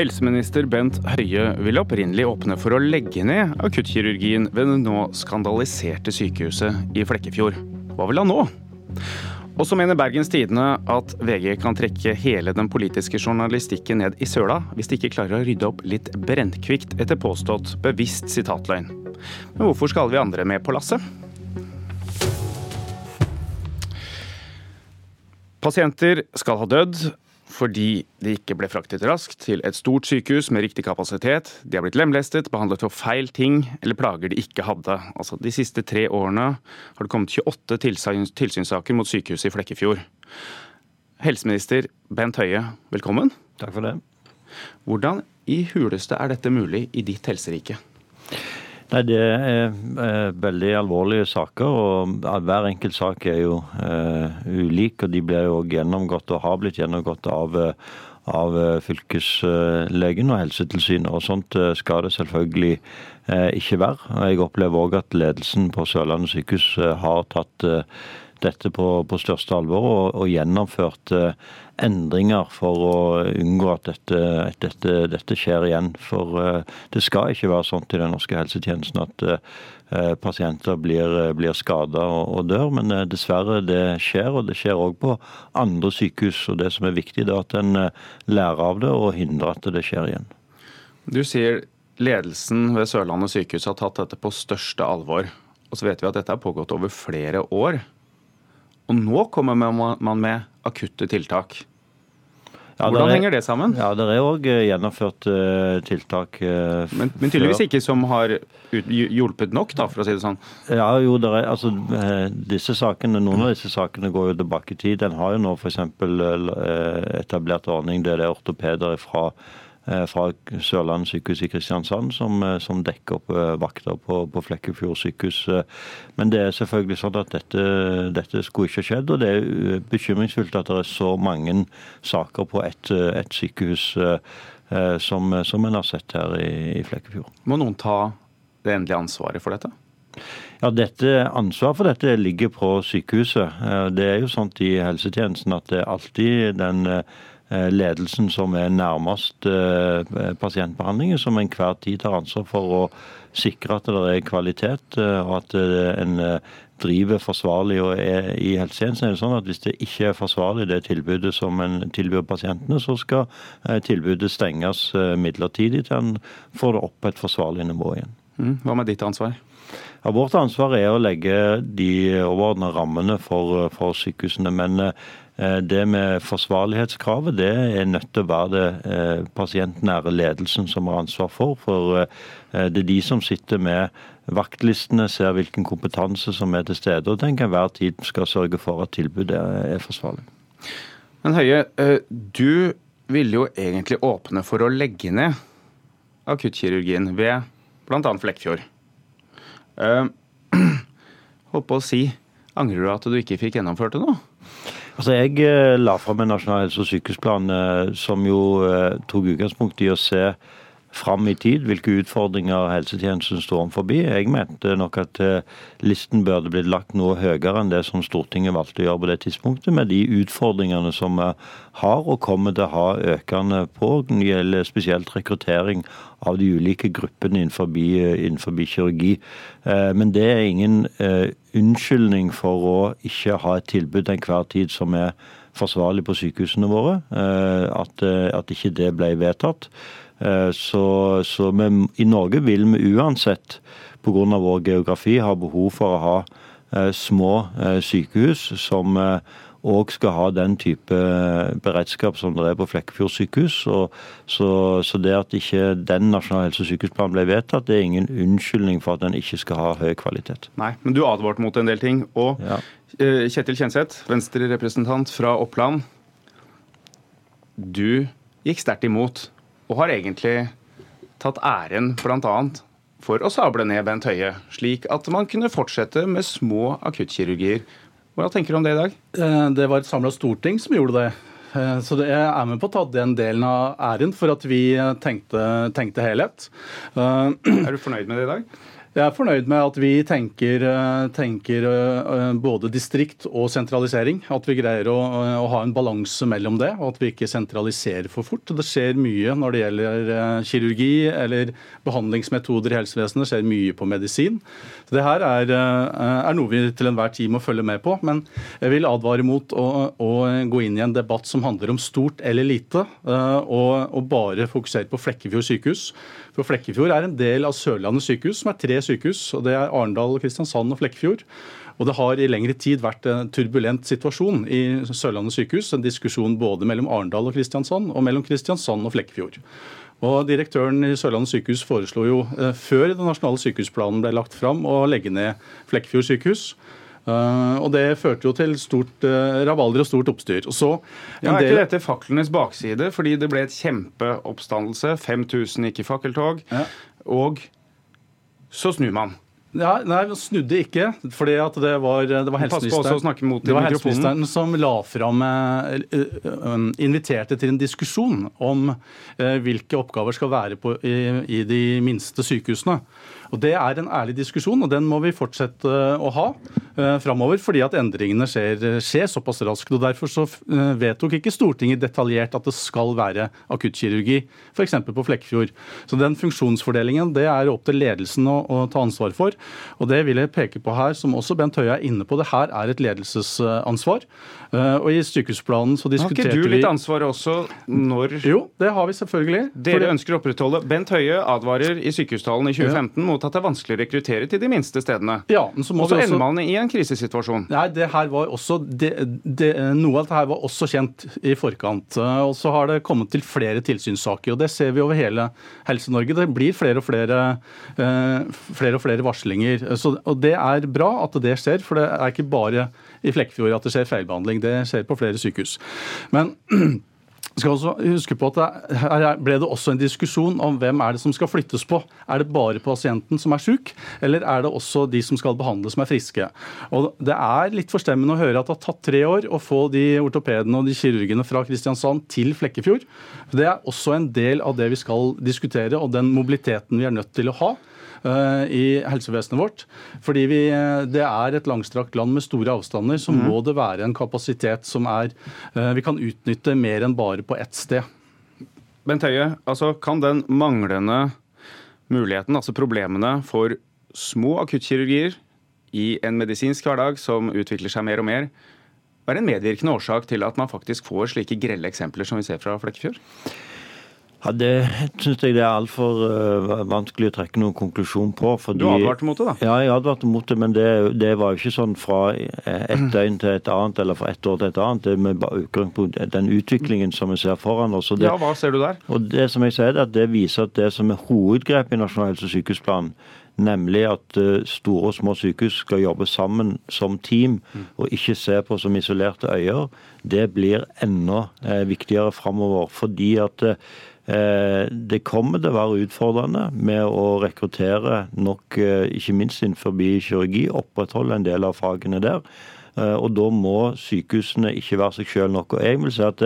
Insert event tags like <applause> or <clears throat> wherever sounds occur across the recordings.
Helseminister Bent Høie ville opprinnelig åpne for å legge ned akuttkirurgien ved det nå skandaliserte sykehuset i Flekkefjord. Hva vil han nå? Og så mener Bergens Tidende at VG kan trekke hele den politiske journalistikken ned i søla hvis de ikke klarer å rydde opp litt brennkvikt etter påstått bevisst sitatløgn. Men hvorfor skal vi andre med på lasset? Pasienter skal ha dødd, fordi de ikke ble fraktet raskt til et stort sykehus med riktig kapasitet. De har blitt lemlestet, behandlet for feil ting eller plager de ikke hadde. Altså, de siste tre årene har det kommet 28 tilsynssaker mot sykehuset i Flekkefjord. Helseminister Bent Høie, velkommen. Takk for det. Hvordan i huleste er dette mulig i ditt helserike? Nei, Det er eh, veldig alvorlige saker, og hver enkelt sak er jo eh, ulik. og De blir jo gjennomgått og har blitt gjennomgått av, eh, av eh, fylkeslegen og Helsetilsynet. og Sånt eh, skal det selvfølgelig eh, ikke være. Jeg opplever òg at ledelsen på Sørlandet sykehus har tatt dette på, på største alvor og, og gjennomført endringer for å unngå at dette, at dette, dette skjer igjen. For uh, det skal ikke være sånn i den norske helsetjenesten at uh, pasienter blir, blir skada og, og, dør, men dessverre det skjer. Og det skjer òg på andre sykehus. og Det som er viktig, er at en lærer av det og hindrer at det skjer igjen. Du sier ledelsen ved Sørlandet sykehus har tatt dette på største alvor. Og så vet vi at dette har pågått over flere år. Og nå kommer man med akutte tiltak. Ja, Hvordan er, henger det sammen? Ja, Det er òg eh, gjennomført uh, tiltak. Uh, men, men, tydeligvis ikke som har hjulpet nok, da, for å si det sånn? Ja, jo, er, altså, disse sakene, Noen av disse sakene går jo tilbake i tid. En har jo nå f.eks. etablert ordning der det er ortopeder fra fra Sørlandet sykehus i Kristiansand, som, eh, som dekker opp eh, vakter på, på, Flekkefjord sykehus. Men det er selvfølgelig sånn at dette, dette skulle ikke skjedd, og det er bekymringsfullt at det er så mange saker på ett et sykehus som, som en har sett her i, i Flekkefjord. Må noen ta det endelige ansvaret for dette? Ja, dette, Ansvaret for dette ligger på sykehuset. Det er jo sånn i helsetjenesten at det er alltid den Eh, ledelsen som er nærmest eh, pasientbehandlingen, som enhver tid tar ansvar for å sikre at det er kvalitet, eh, og at en driver forsvarlig. og er I helsetjenesten er det sånn at hvis det ikke er forsvarlig det tilbudet som en tilbyr pasientene, så skal tilbudet stenges midlertidig til en får det opp på et forsvarlig nivå igjen. Mm. Hva med ditt ansvar? Ja, Vårt ansvar er å legge de overordnede rammene for, for sykehusene. Men Eh, det med forsvarlighetskravet det er nødt til å være det eh, pasientnære ledelsen som har ansvar for. For eh, det er de som sitter med vaktlistene, ser hvilken kompetanse som er til stede, og til enhver tid skal sørge for at tilbudet er forsvarlig. Men Høie, du ville jo egentlig åpne for å legge ned akuttkirurgien ved bl.a. Flekkfjord. <clears throat> Holdt på å si, angrer du at du ikke fikk gjennomført det nå? Altså, Jeg eh, la fram en nasjonal helse- og sykehusplan eh, som jo eh, tok utgangspunkt i å se fram i tid hvilke utfordringer helsetjenesten står overfor. Jeg mente nok at listen burde blitt lagt noe høyere enn det som Stortinget valgte å gjøre på det tidspunktet, med de utfordringene som vi har og kommer til å ha økende på. Det gjelder spesielt rekruttering av de ulike gruppene innenfor, innenfor kirurgi. Eh, men det er ingen eh, unnskyldning for å ikke ha et tilbud til enhver tid som er forsvarlig på sykehusene våre. Eh, at, at ikke det ble vedtatt. Så, så vi, i Norge vil vi uansett pga. vår geografi ha behov for å ha små sykehus som òg skal ha den type beredskap som det er på Flekkefjord sykehus. Så, så, så, det at ikke den nasjonale helse- og sykehusplanen ble vedtatt, det er ingen unnskyldning for at den ikke skal ha høy kvalitet. Nei, men du advarte mot en del ting. Og ja. Eh, Kjetil Kjenseth, Venstre-representant fra Oppland. Du gikk sterkt imot, og har egentlig tatt æren bl.a. for å sable ned Bent Høie, slik at man kunne fortsette med små akuttkirurgier hva tenker du om det i dag? Eh, det var et samla storting som gjorde det. Eh, så jeg er med på å ta den delen av æren for at vi tenkte, tenkte helhet. <clears throat> Er du fornøyd med det i dag? Jeg er fornøyd med at vi tenker, eh, tenker, eh, både distrikt og sentralisering. At vi greier å, å, ha en balanse mellom det, og at vi ikke sentraliserer for fort. Det skjer mye når det gjelder eh, kirurgi eller behandlingsmetoder i helsevesenet. Det skjer mye på medisin. Så det her er, er, noe vi til enhver tid må følge med på. Men jeg vil advare mot å, å gå inn i en debatt som handler om stort eller lite, og, og bare fokusere på Flekkefjord sykehus. For Flekkefjord er en del av Sørlandet sykehus, som er tre sykehus. og Det er Arendal, Kristiansand og Flekkefjord. Og Det har i lengre tid vært en turbulent situasjon i Sørlandet sykehus. En diskusjon både mellom Arendal og Kristiansand, og mellom Kristiansand og Flekkefjord. Og Direktøren i Sørlandet sykehus foreslo jo eh, før den nasjonale sykehusplanen ble lagt fram, å legge ned Flekkefjord sykehus. Uh, og Det førte jo til stort uh, rabalder og stort oppstyr. Og så, ja, er ikke dette faklenes bakside? Fordi det ble et kjempeoppstandelse. 5000 gikk i fakkeltog. Ja. Og så snur man. Ja, nei, vi snudde ikke. fordi at det var, det var helseministeren, det var helseministeren som la fram uh, Inviterte til en diskusjon om hvilke oppgaver skal være på, i, i de minste sykehusene. Og Det er en ærlig diskusjon, og den må vi fortsette å ha eh, framover. Fordi at endringene skjer, skjer, såpass raskt. og Derfor så eh, vedtok ikke Stortinget detaljert at det skal være akuttkirurgi, f.eks. på Flekkefjord. Så den funksjonsfordelingen det er opp til ledelsen å, å, ta ansvar for. Og det vil jeg peke på her, som også Bent Høie er inne på. Det her er et ledelsesansvar. Eh, og i sykehusplanen så diskuterte vi Har ikke du litt ansvar også når Jo, det har vi selvfølgelig. Dere Fordi... ønsker å opprettholde Bent Høie advarer i sykehustalen i 2015 mot at det er vanskelig å rekruttere til de minste stedene. Ja, men så må og så ender man i en krisesituasjon. Nei, det her var også, det, det, Noe av dette her var også kjent i forkant. Og så har det kommet til flere tilsynssaker. og Det ser vi over hele Helse-Norge. Det blir flere og flere, eh, flere, og flere varslinger. Så, og Det er bra at det skjer, for det er ikke bare i Flekkefjord at det skjer feilbehandling. Det skjer på flere sykehus. Men <clears throat> skal også huske på at Her ble det også en diskusjon om hvem er det som skal flyttes på. Er det bare pasienten som er syk, eller er det også de som skal behandles som er friske? Og Det er litt forstemmende å høre at det har tatt tre år å få de ortopedene og de kirurgene fra Kristiansand til Flekkefjord. Det er også en del av det vi skal diskutere, og den mobiliteten vi er nødt til å ha. Eh, i helsevesenet vårt. Fordi vi, eh, det er et langstrakt land med store avstander, så mm. må det være en kapasitet som er, eh, vi kan utnytte mer enn bare på ett sted. Bent Høie, altså kan den manglende muligheten, altså problemene for små akuttkirurgier i en medisinsk hverdag som utvikler seg mer og mer, være en medvirkende årsak til at man faktisk får slike grelle eksempler som vi ser fra Flekkefjord? Ja, Det syns jeg det er altfor uh, vanskelig å trekke noen konklusjon på. Fordi, du advarte mot det, da? Ja, jeg advarte mot det. Men det, det, var jo ikke sånn fra et døgn til et annet eller fra ett år til et annet. Det med utgangspunkt den utviklingen som vi ser foran oss. Det, ja, hva ser du der? Og Det som jeg sier, det, at det viser at det som er hovedgrepet i Nasjonal helse- og sykehusplan, nemlig at uh, store og små sykehus skal jobbe sammen som team, og ikke se på som isolerte øyer, det blir enda uh, viktigere framover. Fordi at Eh, det kommer til å være utfordrende med å rekruttere nok, eh, ikke minst innenfor kirurgi, opprettholde en del av fagene der. Eh, og da må sykehusene ikke være seg sjøl nok. Og jeg vil si at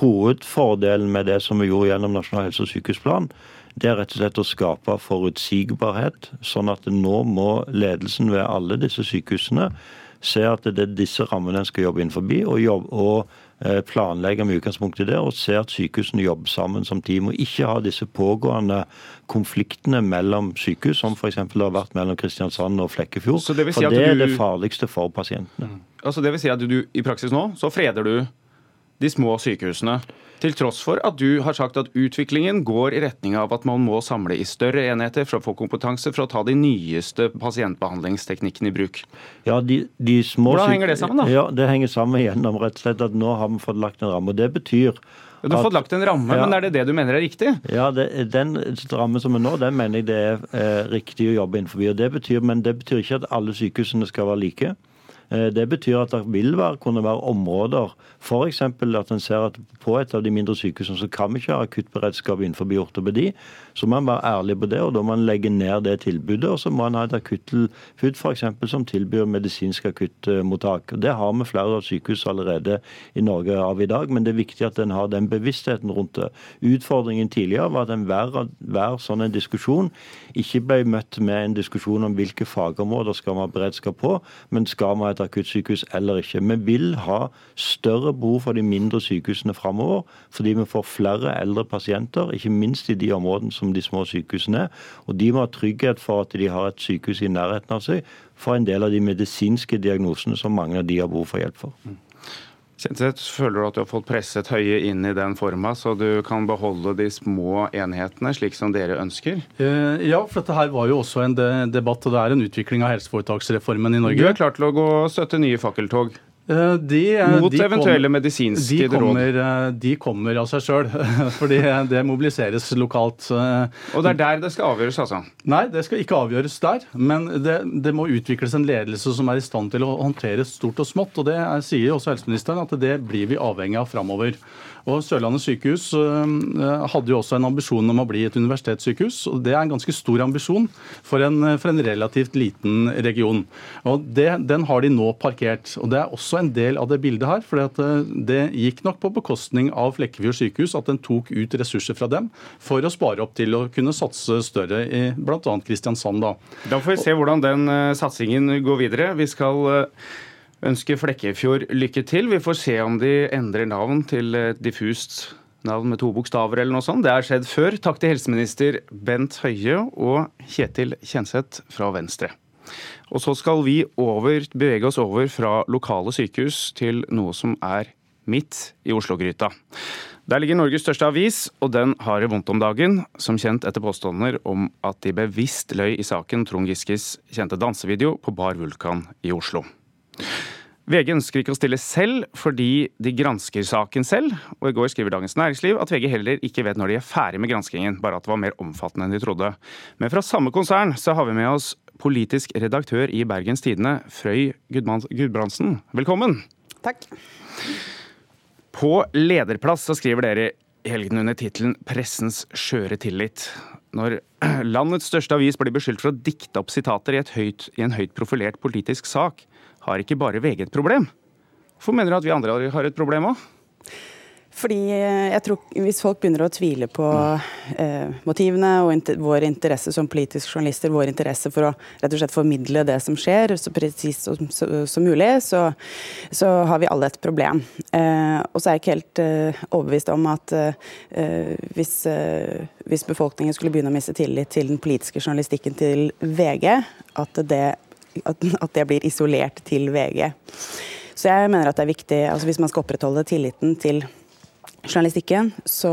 Hovedfordelen med det som vi gjorde gjennom Nasjonal helse- og sykehusplan, det er rett og slett å skape forutsigbarhet, sånn at nå må ledelsen ved alle disse sykehusene se at det er disse rammene en skal jobbe innenfor, og, jobbe, og Eh, planlegge med utgangspunkt i det, og se at sykehusene jobber sammen som team. Og ikke ha disse pågående konfliktene mellom sykehus, som f.eks. det har vært mellom Kristiansand og Flekkefjord. Si for det er du... det farligste for pasientene. Mm. Altså det vil si at du i praksis nå så freder du de små sykehusene. Til tross for at du har sagt at utviklingen går i retning av at man må samle i større enheter for å få kompetanse for å ta de nyeste pasientbehandlingsteknikkene i bruk. Ja, de, de små Hvordan henger det sammen, da? Ja, Det henger sammen gjennom rett og slett at nå har vi fått lagt en ramme. og Det betyr du har fått lagt en ramme, ja, men er det det du mener er riktig? Ja, det, Den rammen som er nå, den mener jeg det er eh, riktig å jobbe innenfor. Og det betyr, men det betyr ikke at alle sykehusene skal være like. Eh, det betyr at det vil være, kunne være områder F.eks. at en ser at på et av de mindre sykehusene så kan vi ikke ha akuttberedskap innenfor ortopedi. Så må man være ærlig på det, og da må man legge ned det tilbudet. Og så må man ha et akuttilbud f.eks. som tilbyr medisinsk akuttmottak. Det har vi flere av sykehus allerede i Norge av i dag, men det er viktig at en har den bevisstheten rundt det. Utfordringen tidligere var at enhver hver sånn en diskusjon ikke ble møtt med en diskusjon om hvilke fagområder skal vi ha beredskap på, men skal vi ha et akuttsykehus eller ikke. Vi vil ha større behov for de mindre sykehusene framover, fordi vi får flere eldre pasienter, ikke minst i de områdene som de små sykehusene er. Og de må ha trygghet for at de har et sykehus i nærheten av seg for en del av de medisinske diagnosene som mange av de har behov for hjelp for. Mm. Kjenseth, føler du at du har fått presset Høie inn i den forma, så du kan beholde de små enhetene slik som dere ønsker? Eh, ja, for dette her var jo også en debatt, og det er en utvikling av helseforetaksreformen i Norge. Du er klar til å gå og støtte nye fakkeltog? Eh, de, Mot de eventuelle kom, medisinske de kommer, råd? Eh, de kommer av seg sjøl, <laughs> fordi det mobiliseres lokalt. Og det er der det skal avgjøres, altså? Nei, det skal ikke avgjøres der. Men det, det må utvikles en ledelse som er i stand til å håndtere stort og smått. Og det er, sier også helseministeren at det blir vi avhengig av framover. Og Sørlandet sykehus eh, hadde jo også en ambisjon om å bli et universitetssykehus. og Det er en ganske stor ambisjon for en, for en relativt liten region. Og det, Den har de nå parkert. og Det er også en del av det bildet her. for eh, Det gikk nok på bekostning av Flekkefjord sykehus at den tok ut ressurser fra dem for å spare opp til å kunne satse større i bl.a. Kristiansand. Da. da får vi se hvordan den uh, satsingen går videre. Vi skal ønske Flekkefjord lykke til. Vi får se om de endrer navn til et diffust navn med to bokstaver eller noe sånt. Det har skjedd før. Takk til helseminister Bent Høie og Kjetil Kjenseth fra Venstre. Og så skal vi over, bevege oss over fra lokale sykehus til noe som er midt i Oslo-gryta. Der ligger Norges største avis, og den har det vondt om dagen, som kjent etter påstander om at de bevisst løy i saken Trond Giskes kjente dansevideo på Bar Vulkan i Oslo. VG ønsker ikke å stille selv fordi de gransker saken selv, og i går skriver Dagens Næringsliv at VG heller ikke vet når de er ferdig med granskingen, bare at det var mer omfattende enn de trodde. Men fra samme konsern så har vi med oss politisk redaktør i Bergens Tidende, Frøy Gudbrandsen. Velkommen. Takk. På lederplass så skriver dere i helgen under tittelen 'Pressens skjøre tillit'. Når <clears throat> landets største avis blir beskyldt for å dikte opp sitater i, høyt, i en høyt profilert politisk sak, har ikke bare VG et problem. Hvorfor mener du at vi andre har et problem òg? Fordi eh, jeg tror Hvis folk begynner å tvile på eh, motivene og inter, vår interesse som politiske journalister, vår interesse for å rett og slett formidle det som skjer så presist som, som, mulig, så, så, har vi alle et problem. Eh, og så er jeg ikke helt eh, overbevist om at eh, hvis, eh, hvis, befolkningen skulle begynne å miste tillit til den politiske journalistikken til VG, at det at, det blir isolert til VG. Så jeg mener at det er viktig, altså hvis man skal opprettholde tilliten til journalistikken, så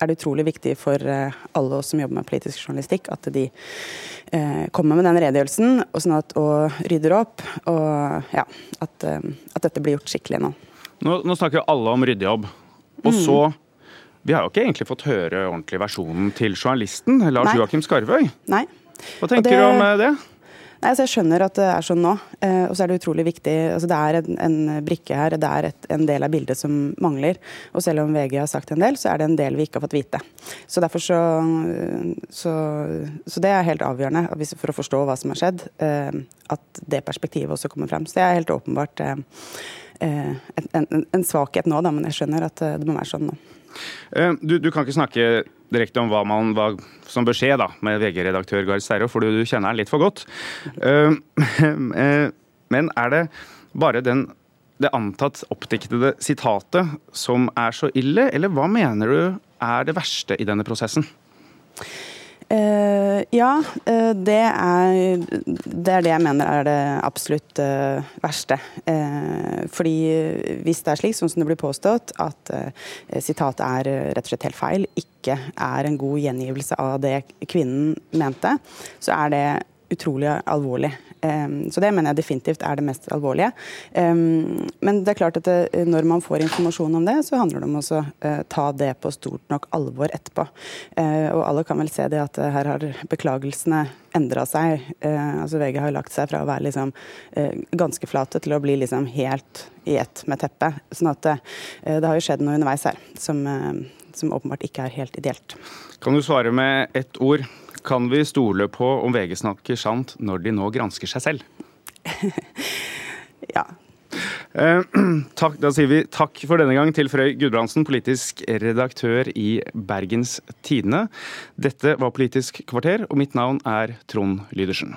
er det utrolig viktig for eh, alle oss som jobber med politisk journalistikk, at de eh, kommer med den redegjørelsen og, sånn at, og rydder opp. Og ja, at, eh, at, dette blir gjort skikkelig nå. Nå, nå snakker jo alle om ryddejobb. Og mm. så Vi har jo ikke egentlig fått høre ordentlig versjonen til journalisten, Lars Joakim Skarvøy. Nei. Hva tenker det... du om det? Nei, altså Jeg skjønner at det er sånn nå, eh, og så er det utrolig viktig. altså Det er en, en brikke her, det er et, en del av bildet som mangler. Og selv om VG har sagt en del, så er det en del vi ikke har fått vite. Så derfor så, så, så det er helt avgjørende for å forstå hva som har skjedd, eh, at det perspektivet også kommer frem. Så det er helt åpenbart eh, en, en, en svakhet nå, da, men jeg skjønner at det må være sånn nå. Du, du kan ikke snakke direkte om hva, man, hva som bør skje da, med VG-redaktør Gard Sterro, for du kjenner han litt for godt. Uh, <laughs> men er det bare den, det antatt oppdiktede sitatet som er så ille, eller hva mener du er det verste i denne prosessen? Uh, ja, uh, det, er, det, er, det jeg mener er det absolutt uh, verste. fordi hvis det er slik, sånn som det blir påstått, at sitatet er rett og slett helt feil, ikke er en god gjengivelse av det kvinnen mente, så er det utrolig alvorlig. Så det mener jeg definitivt er det mest alvorlige. Men det er klart at det, når man får informasjon om det, så handler det om å ta det på stort nok alvor etterpå. Og alle kan vel se det at her har beklagelsene endra seg. Altså VG har lagt seg fra å være liksom ganske flate til å bli liksom helt i ett med teppet. Sånn at det, det har jo skjedd noe underveis her som, som åpenbart ikke er helt ideelt. Kan du svare med ett ord? Kan vi stole på om VG snakker sant når de nå gransker seg selv? <laughs> ja. Eh, <clears throat> takk, da sier vi takk for denne gang til Frøy Gudbrandsen, politisk redaktør i Bergens Tidende. Dette var Politisk kvarter, og mitt navn er Trond Lydersen.